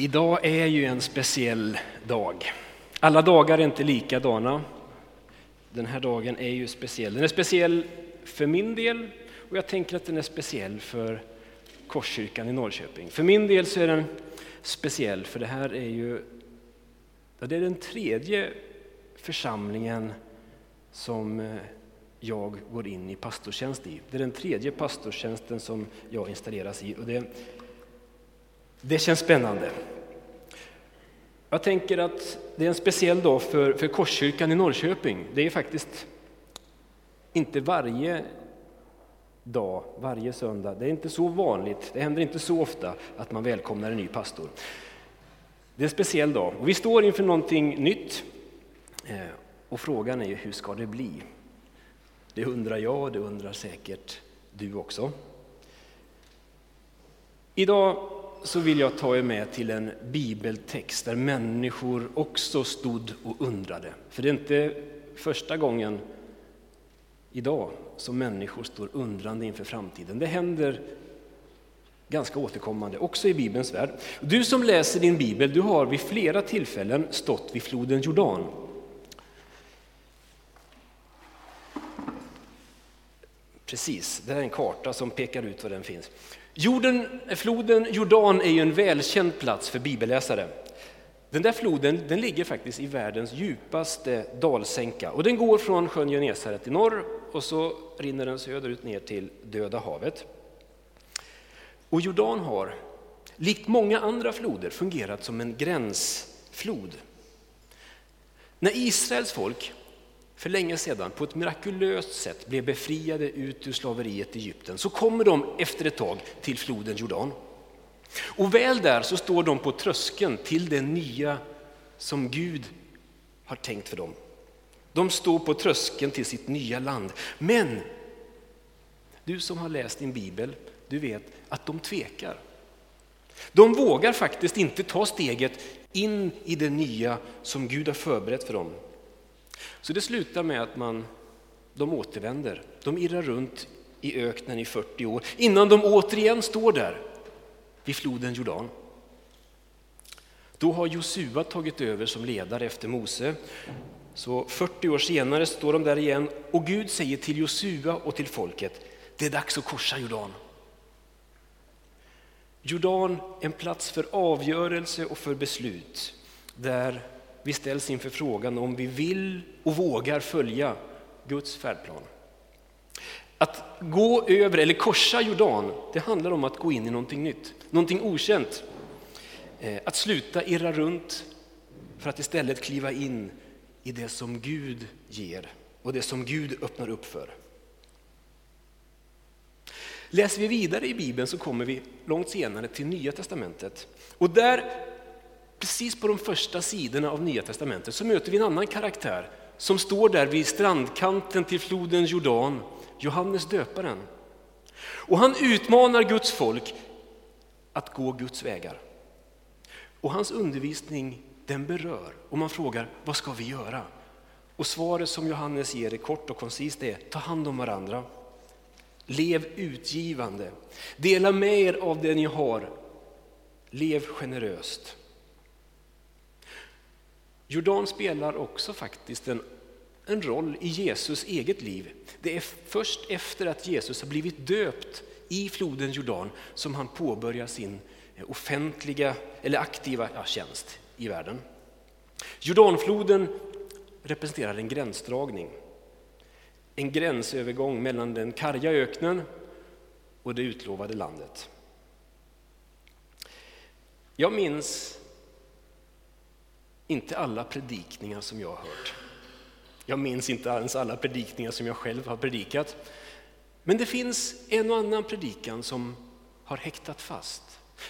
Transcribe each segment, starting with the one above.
Idag är ju en speciell dag. Alla dagar är inte likadana. Den här dagen är ju speciell. Den är speciell för min del och jag tänker att den är speciell för Korskyrkan i Norrköping. För min del så är den speciell för det här är ju det är den tredje församlingen som eh, jag går in i pastortjänst i. Det är den tredje pastortjänsten som jag installeras i och det det känns spännande. Jag tänker att det är en speciell dag för, för Korskyrkan i Norrköping. Det är faktiskt inte varje dag, varje söndag. Det är inte så vanligt, det händer inte så ofta att man välkomnar en ny pastor. Det är en speciell dag och vi står inför någonting nytt. Eh, och frågan är ju, hur ska det bli? Det undrar jag, och det undrar säkert du också. Idag så vill jag ta er med till en bibeltext där människor också stod och undrade. För det är inte första gången idag som människor står undrande inför framtiden. Det händer ganska återkommande, också i Bibelns värld. Du som läser din bibel, du har vid flera tillfällen stått vid floden Jordan. Precis, det är en karta som pekar ut var den finns. Jorden, floden Jordan är ju en välkänd plats för bibelläsare. Den där floden den ligger faktiskt i världens djupaste dalsänka och den går från sjön Genesaret i norr och så rinner den söderut ner till Döda havet. Och Jordan har, likt många andra floder, fungerat som en gränsflod. När Israels folk för länge sedan på ett mirakulöst sätt blev befriade ut ur slaveriet i Egypten så kommer de efter ett tag till floden Jordan. Och väl där så står de på tröskeln till det nya som Gud har tänkt för dem. De står på tröskeln till sitt nya land. Men du som har läst din bibel, du vet att de tvekar. De vågar faktiskt inte ta steget in i det nya som Gud har förberett för dem. Så det slutar med att man, de återvänder. De irrar runt i öknen i 40 år innan de återigen står där vid floden Jordan. Då har Josua tagit över som ledare efter Mose. Så 40 år senare står de där igen och Gud säger till Josua och till folket, det är dags att korsa Jordan. Jordan, en plats för avgörelse och för beslut, där vi ställs inför frågan om vi vill och vågar följa Guds färdplan. Att gå över eller korsa Jordan, det handlar om att gå in i någonting nytt, någonting okänt. Eh, att sluta irra runt för att istället kliva in i det som Gud ger och det som Gud öppnar upp för. Läser vi vidare i Bibeln så kommer vi långt senare till Nya Testamentet. Och där precis på de första sidorna av Nya Testamentet så möter vi en annan karaktär som står där vid strandkanten till floden Jordan, Johannes döparen. Och han utmanar Guds folk att gå Guds vägar. Och hans undervisning den berör och man frågar vad ska vi göra? Och svaret som Johannes ger är kort och koncist är ta hand om varandra. Lev utgivande. Dela med er av det ni har. Lev generöst. Jordan spelar också faktiskt en, en roll i Jesus eget liv. Det är först efter att Jesus har blivit döpt i floden Jordan som han påbörjar sin eh, offentliga eller aktiva ja, tjänst i världen. Jordanfloden representerar en gränsdragning. En gränsövergång mellan den karga öknen och det utlovade landet. Jag minns inte alla predikningar som jag har hört. Jag minns inte ens alla predikningar som jag själv har predikat. Men det finns en och annan predikan som har häktat fast.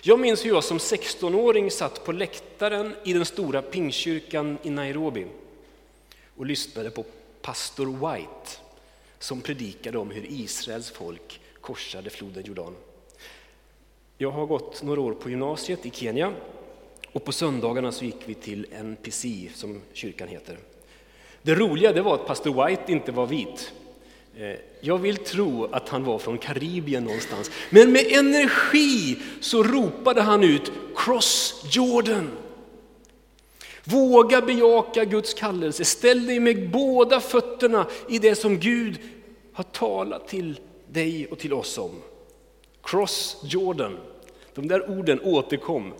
Jag minns hur jag som 16-åring satt på läktaren i den stora pingkyrkan i Nairobi och lyssnade på pastor White som predikade om hur Israels folk korsade floden Jordan. Jag har gått några år på gymnasiet i Kenya och på söndagarna så gick vi till NPC, som kyrkan heter. Det roliga det var att pastor White inte var vit. Eh, jag vill tro att han var från Karibien någonstans. Men med energi så ropade han ut cross Jordan. Våga bejaka Guds kallelse, ställ dig med båda fötterna i det som Gud har talat till dig och till oss om. Cross Jordan. De där orden återkom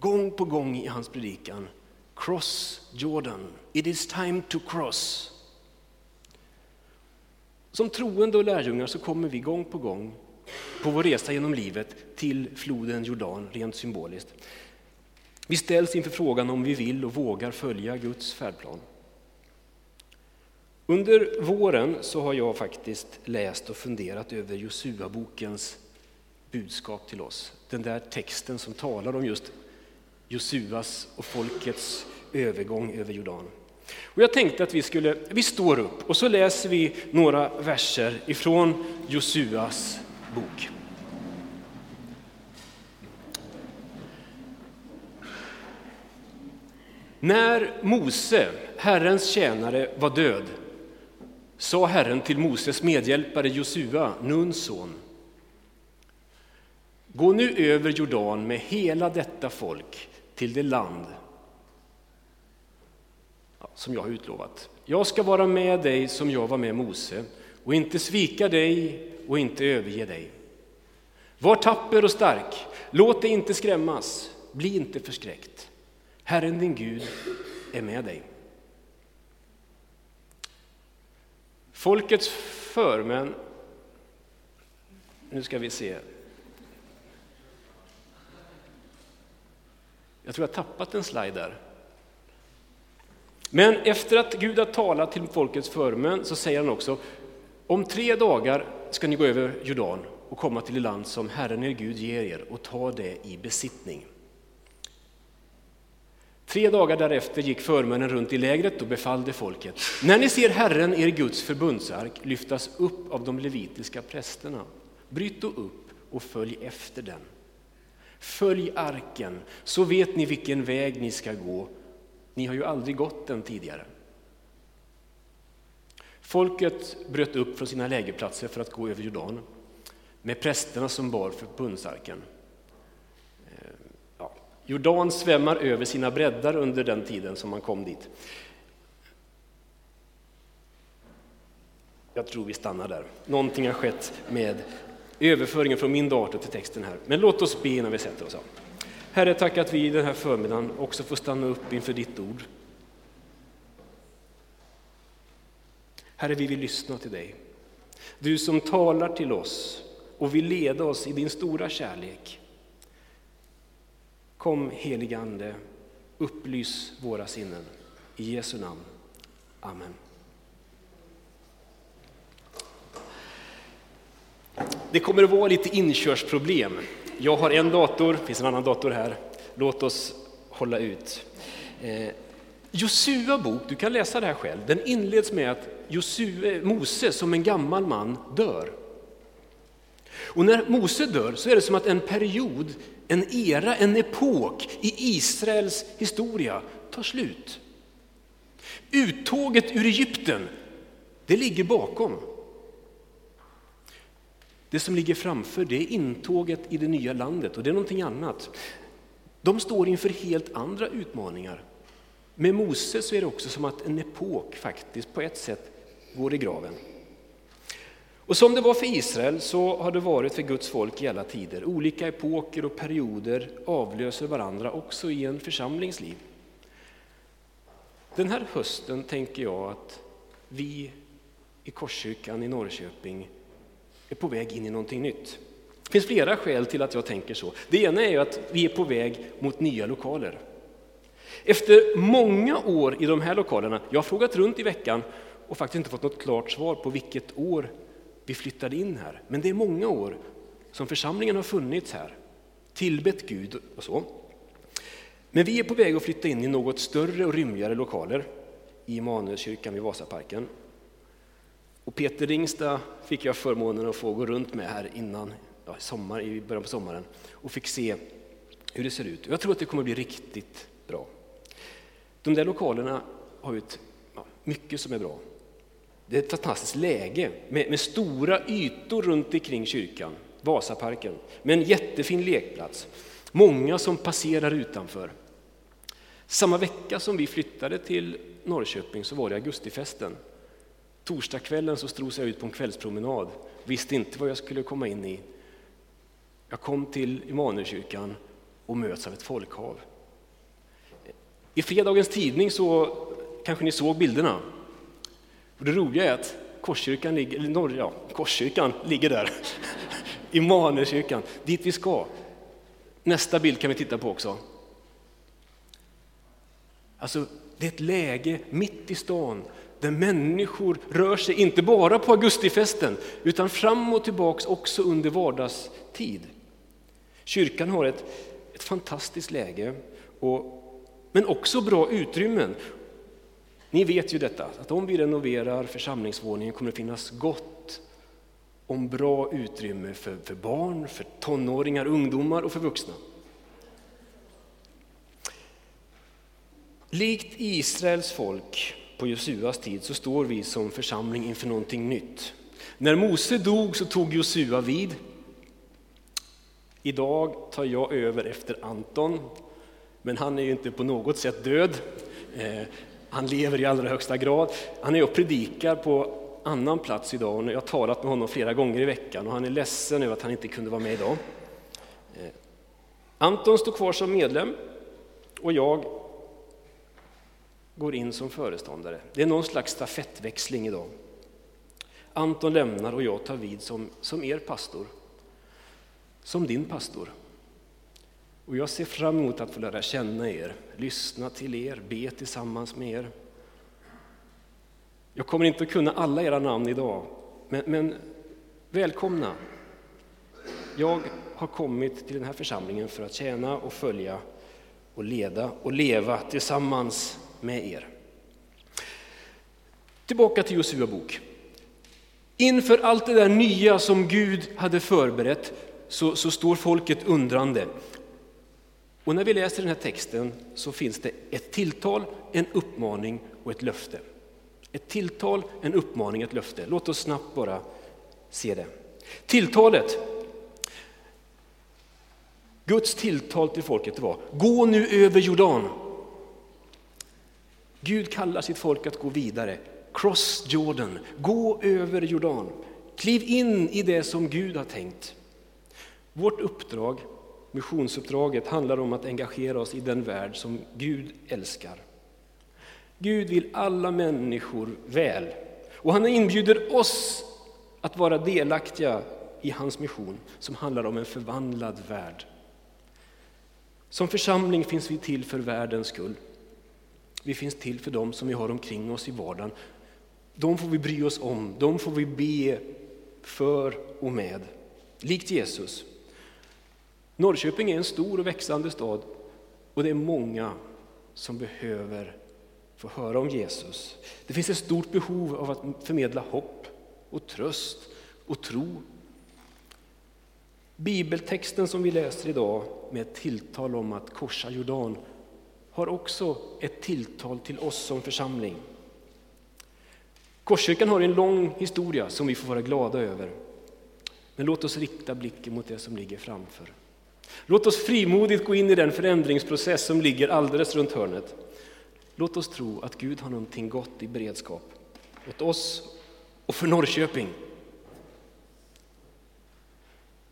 gång på gång i hans predikan. Cross Jordan. It is time to cross. Som troende och lärjungar så kommer vi gång på gång på vår resa genom livet till floden Jordan, rent symboliskt. Vi ställs inför frågan om vi vill och vågar följa Guds färdplan. Under våren så har jag faktiskt läst och funderat över Josua-bokens budskap till oss. Den där texten som talar om just Josuas och folkets övergång över Jordan. Och jag tänkte att vi skulle, vi står upp och så läser vi några verser ifrån Josuas bok. När Mose, Herrens tjänare, var död sa Herren till Moses medhjälpare Josua, Nuns son. Gå nu över Jordan med hela detta folk till det land som jag har utlovat. Jag ska vara med dig som jag var med Mose och inte svika dig och inte överge dig. Var tapper och stark, låt dig inte skrämmas, bli inte förskräckt. Herren din Gud är med dig. Folkets förmän, nu ska vi se. Jag tror jag har tappat en slide där. Men efter att Gud har talat till folkets förmän så säger han också, om tre dagar ska ni gå över Jordan och komma till det land som Herren er Gud ger er och ta det i besittning. Tre dagar därefter gick förmännen runt i lägret och befallde folket. När ni ser Herren, er Guds förbundsark, lyftas upp av de levitiska prästerna, bryt då upp och följ efter den. Följ arken, så vet ni vilken väg ni ska gå. Ni har ju aldrig gått den tidigare. Folket bröt upp från sina lägerplatser för att gå över Jordan med prästerna som bar förbundsarken. Eh, Jordan svämmar över sina breddar under den tiden som man kom dit. Jag tror vi stannar där. Någonting har skett med överföringen från min dator till texten här. Men låt oss be innan vi sätter oss. Herre, tack att vi den här förmiddagen också får stanna upp inför ditt ord. Herre, vi vill lyssna till dig. Du som talar till oss och vill leda oss i din stora kärlek. Kom helige Ande, upplys våra sinnen. I Jesu namn. Amen. Det kommer att vara lite inkörsproblem. Jag har en dator, det finns en annan dator här. Låt oss hålla ut. Eh, Josua bok, du kan läsa det här själv, den inleds med att Josua, Mose som en gammal man dör. Och när Mose dör så är det som att en period en era, en epok i Israels historia tar slut. Uttåget ur Egypten, det ligger bakom. Det som ligger framför det är intåget i det nya landet och det är någonting annat. De står inför helt andra utmaningar. Med Mose så är det också som att en epok faktiskt på ett sätt går i graven. Och som det var för Israel så har det varit för Guds folk i alla tider. Olika epoker och perioder avlöser varandra också i en församlings liv. Den här hösten tänker jag att vi i Korskyrkan i Norrköping är på väg in i någonting nytt. Det finns flera skäl till att jag tänker så. Det ena är att vi är på väg mot nya lokaler. Efter många år i de här lokalerna, jag har frågat runt i veckan och faktiskt inte fått något klart svar på vilket år vi flyttade in här. Men det är många år som församlingen har funnits här, tillbett Gud och så. Men vi är på väg att flytta in i något större och rymligare lokaler i Immanuelskyrkan vid Vasaparken. Och Peter Ringstad fick jag förmånen att få gå runt med här innan, ja, sommar, i början på sommaren och fick se hur det ser ut. Jag tror att det kommer bli riktigt bra. De där lokalerna har ju ett, ja, mycket som är bra. Det är ett fantastiskt läge med, med stora ytor runt omkring kyrkan, Vasaparken, med en jättefin lekplats. Många som passerar utanför. Samma vecka som vi flyttade till Norrköping så var det augustifesten. Torsdagskvällen så strogs jag ut på en kvällspromenad, visste inte vad jag skulle komma in i. Jag kom till Immanuelskyrkan och möts av ett folkhav. I fredagens tidning så kanske ni såg bilderna. Och det roliga är att Korskyrkan ligger, eller norr, ja, Korskyrkan ligger där, Immanuelskyrkan, dit vi ska. Nästa bild kan vi titta på också. Alltså, det är ett läge mitt i stan där människor rör sig, inte bara på augustifesten, utan fram och tillbaks också under vardagstid. Kyrkan har ett, ett fantastiskt läge, och, men också bra utrymmen. Ni vet ju detta, att om vi renoverar församlingsvåningen kommer det finnas gott om bra utrymme för, för barn, för tonåringar, ungdomar och för vuxna. Likt Israels folk på Josuas tid så står vi som församling inför någonting nytt. När Mose dog så tog Josua vid. Idag tar jag över efter Anton, men han är ju inte på något sätt död. Eh, han lever i allra högsta grad. Han är och predikar på annan plats idag och jag har talat med honom flera gånger i veckan och han är ledsen över att han inte kunde vara med idag. Eh, Anton står kvar som medlem och jag går in som föreståndare. Det är någon slags stafettväxling idag. Anton lämnar och jag tar vid som, som er pastor, som din pastor. Och jag ser fram emot att få lära känna er, lyssna till er, be tillsammans med er. Jag kommer inte att kunna alla era namn idag, men, men välkomna. Jag har kommit till den här församlingen för att tjäna och följa och leda och leva tillsammans med er. Tillbaka till Josua bok. Inför allt det där nya som Gud hade förberett så, så står folket undrande. Och när vi läser den här texten så finns det ett tilltal, en uppmaning och ett löfte. Ett tilltal, en uppmaning, ett löfte. Låt oss snabbt bara se det. Tilltalet. Guds tilltal till folket var, gå nu över Jordan. Gud kallar sitt folk att gå vidare. Cross Jordan, gå över Jordan. Kliv in i det som Gud har tänkt. Vårt uppdrag, missionsuppdraget, handlar om att engagera oss i den värld som Gud älskar. Gud vill alla människor väl och han inbjuder oss att vara delaktiga i hans mission som handlar om en förvandlad värld. Som församling finns vi till för världens skull. Vi finns till för dem som vi har omkring oss i vardagen. De får vi bry oss om, de får vi be för och med. Likt Jesus. Norrköping är en stor och växande stad och det är många som behöver få höra om Jesus. Det finns ett stort behov av att förmedla hopp och tröst och tro. Bibeltexten som vi läser idag med ett tilltal om att korsa Jordan har också ett tilltal till oss som församling. Korskyrkan har en lång historia som vi får vara glada över. Men låt oss rikta blicken mot det som ligger framför. Låt oss frimodigt gå in i den förändringsprocess som ligger alldeles runt hörnet. Låt oss tro att Gud har någonting gott i beredskap åt oss och för Norrköping.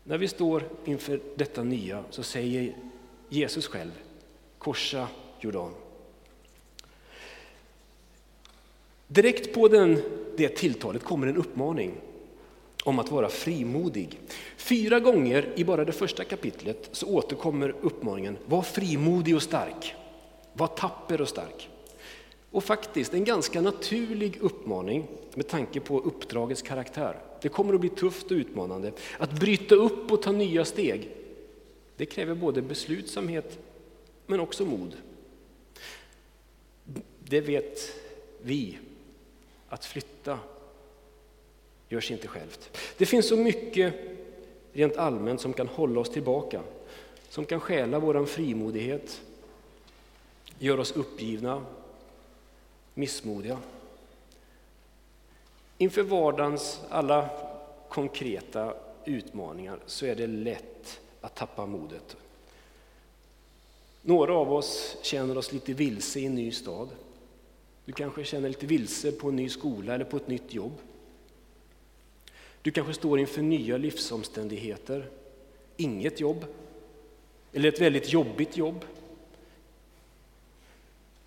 När vi står inför detta nya så säger Jesus själv, korsa Jordan. Direkt på den, det tilltalet kommer en uppmaning om att vara frimodig. Fyra gånger i bara det första kapitlet så återkommer uppmaningen, var frimodig och stark. Var tapper och stark. Och faktiskt en ganska naturlig uppmaning med tanke på uppdragets karaktär. Det kommer att bli tufft och utmanande. Att bryta upp och ta nya steg, det kräver både beslutsamhet men också mod. Det vet vi, att flytta görs inte självt. Det finns så mycket rent allmänt som kan hålla oss tillbaka, som kan stjäla vår frimodighet, göra oss uppgivna, missmodiga. Inför vardagens alla konkreta utmaningar så är det lätt att tappa modet. Några av oss känner oss lite vilse i en ny stad. Du kanske känner lite vilse på en ny skola eller på ett nytt jobb. Du kanske står inför nya livsomständigheter. Inget jobb, eller ett väldigt jobbigt jobb.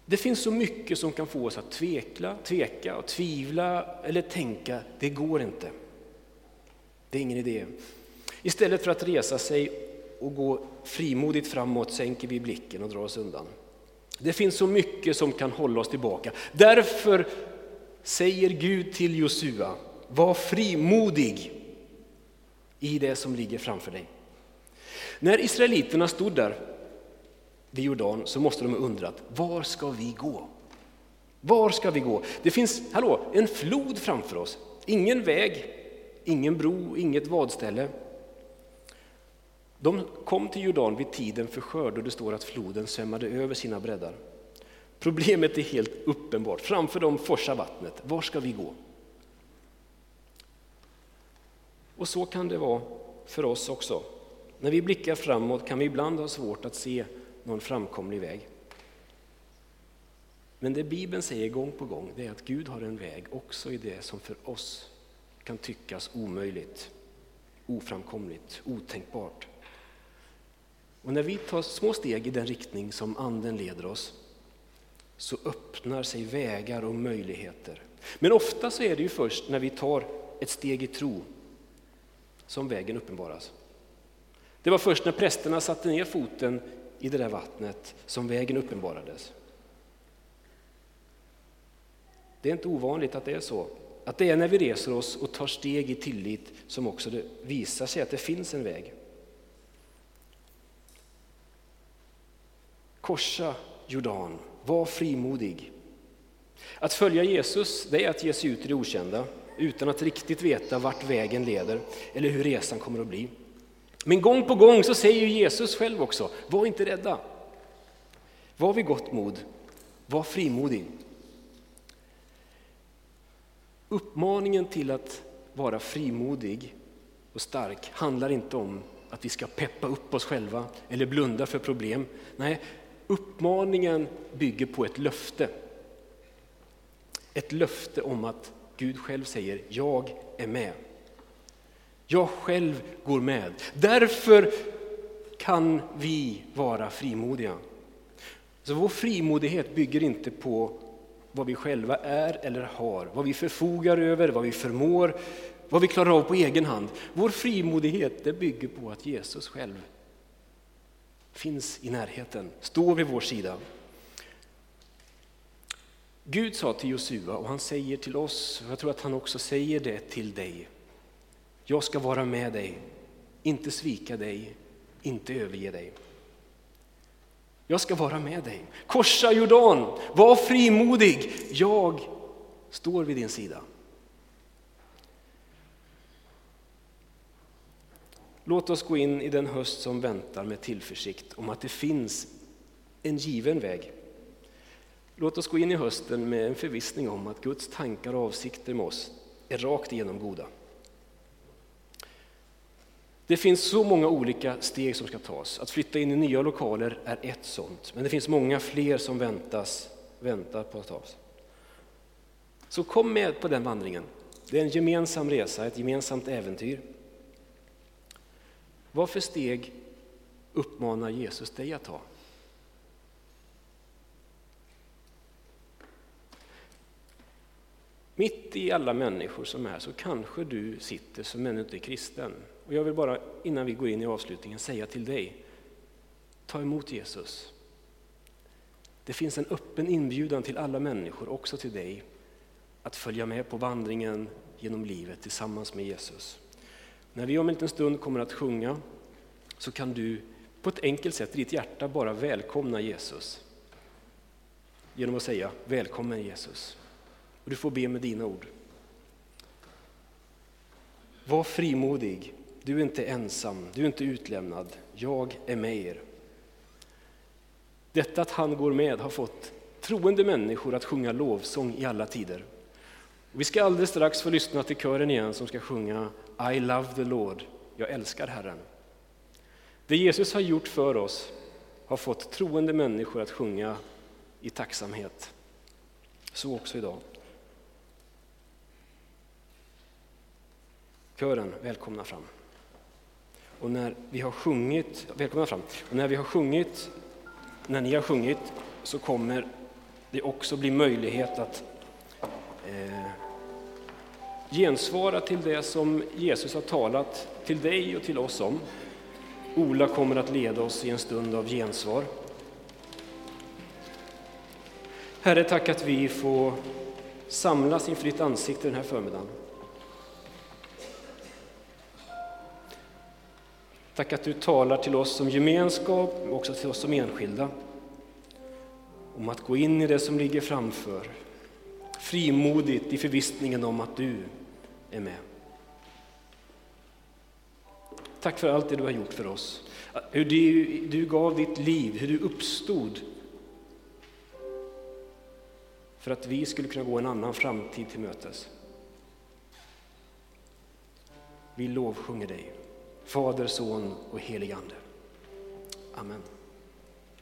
Det finns så mycket som kan få oss att tvekla, tveka och tvivla eller tänka, det går inte. Det är ingen idé. Istället för att resa sig och gå frimodigt framåt sänker vi blicken och drar oss undan. Det finns så mycket som kan hålla oss tillbaka. Därför säger Gud till Josua, var frimodig i det som ligger framför dig. När israeliterna stod där vid Jordan så måste de ha undrat, var ska vi gå? Var ska vi gå? Det finns, hallå, en flod framför oss. Ingen väg, ingen bro, inget vadställe. De kom till Jordan vid tiden för skörd och det står att floden svämmade över sina breddar. Problemet är helt uppenbart. Framför dem forsar vattnet. Var ska vi gå? Och så kan det vara för oss också. När vi blickar framåt kan vi ibland ha svårt att se någon framkomlig väg. Men det Bibeln säger gång på gång det är att Gud har en väg också i det som för oss kan tyckas omöjligt, oframkomligt, otänkbart. Och när vi tar små steg i den riktning som Anden leder oss så öppnar sig vägar och möjligheter. Men ofta så är det ju först när vi tar ett steg i tro som vägen uppenbaras. Det var först när prästerna satte ner foten i det där vattnet som vägen uppenbarades. Det är inte ovanligt att det är så. Att det är när vi reser oss och tar steg i tillit som också det visar sig att det finns en väg. Korsa Jordan, var frimodig. Att följa Jesus det är att ge sig ut i det okända utan att riktigt veta vart vägen leder eller hur resan kommer att bli. Men gång på gång så säger Jesus själv också, var inte rädda. Var vid gott mod, var frimodig. Uppmaningen till att vara frimodig och stark handlar inte om att vi ska peppa upp oss själva eller blunda för problem. Nej, uppmaningen bygger på ett löfte. Ett löfte om att Gud själv säger, jag är med. Jag själv går med. Därför kan vi vara frimodiga. Så vår frimodighet bygger inte på vad vi själva är eller har, vad vi förfogar över, vad vi förmår, vad vi klarar av på egen hand. Vår frimodighet det bygger på att Jesus själv finns i närheten, står vid vår sida. Gud sa till Josua och han säger till oss, och jag tror att han också säger det till dig. Jag ska vara med dig, inte svika dig, inte överge dig. Jag ska vara med dig. Korsa Jordan, var frimodig. Jag står vid din sida. Låt oss gå in i den höst som väntar med tillförsikt om att det finns en given väg. Låt oss gå in i hösten med en förvissning om att Guds tankar och avsikter med oss är rakt igenom goda. Det finns så många olika steg som ska tas. Att flytta in i nya lokaler är ett sånt, men det finns många fler som väntas, väntar på att tas. Så kom med på den vandringen. Det är en gemensam resa, ett gemensamt äventyr. Vad för steg uppmanar Jesus dig att ta? Mitt i alla människor som är så kanske du sitter som ännu inte är kristen. Och jag vill bara innan vi går in i avslutningen säga till dig, ta emot Jesus. Det finns en öppen inbjudan till alla människor, också till dig, att följa med på vandringen genom livet tillsammans med Jesus. När vi om en liten stund kommer att sjunga så kan du på ett enkelt sätt i ditt hjärta bara välkomna Jesus. Genom att säga välkommen Jesus. Och du får be med dina ord. Var frimodig, du är inte ensam, du är inte utlämnad. Jag är med er. Detta att han går med har fått troende människor att sjunga lovsång i alla tider. Vi ska alldeles strax få lyssna till kören igen som ska sjunga i love the Lord, jag älskar Herren. Det Jesus har gjort för oss, har fått troende människor att sjunga i tacksamhet. Så också idag. Kören, välkomna fram. Och när vi har sjungit, välkomna fram. Och när vi har sjungit, när ni har sjungit, så kommer det också bli möjlighet att eh, gensvara till det som Jesus har talat till dig och till oss om. Ola kommer att leda oss i en stund av gensvar. Herre, tack att vi får samlas inför ditt ansikte den här förmiddagen. Tack att du talar till oss som gemenskap, och också till oss som enskilda. Om att gå in i det som ligger framför, frimodigt i förvissningen om att du är med. Tack för allt det du har gjort för oss. Hur du, du gav ditt liv, hur du uppstod för att vi skulle kunna gå en annan framtid till mötes. Vi lovsjunger dig, Fader, Son och helig Ande. Amen.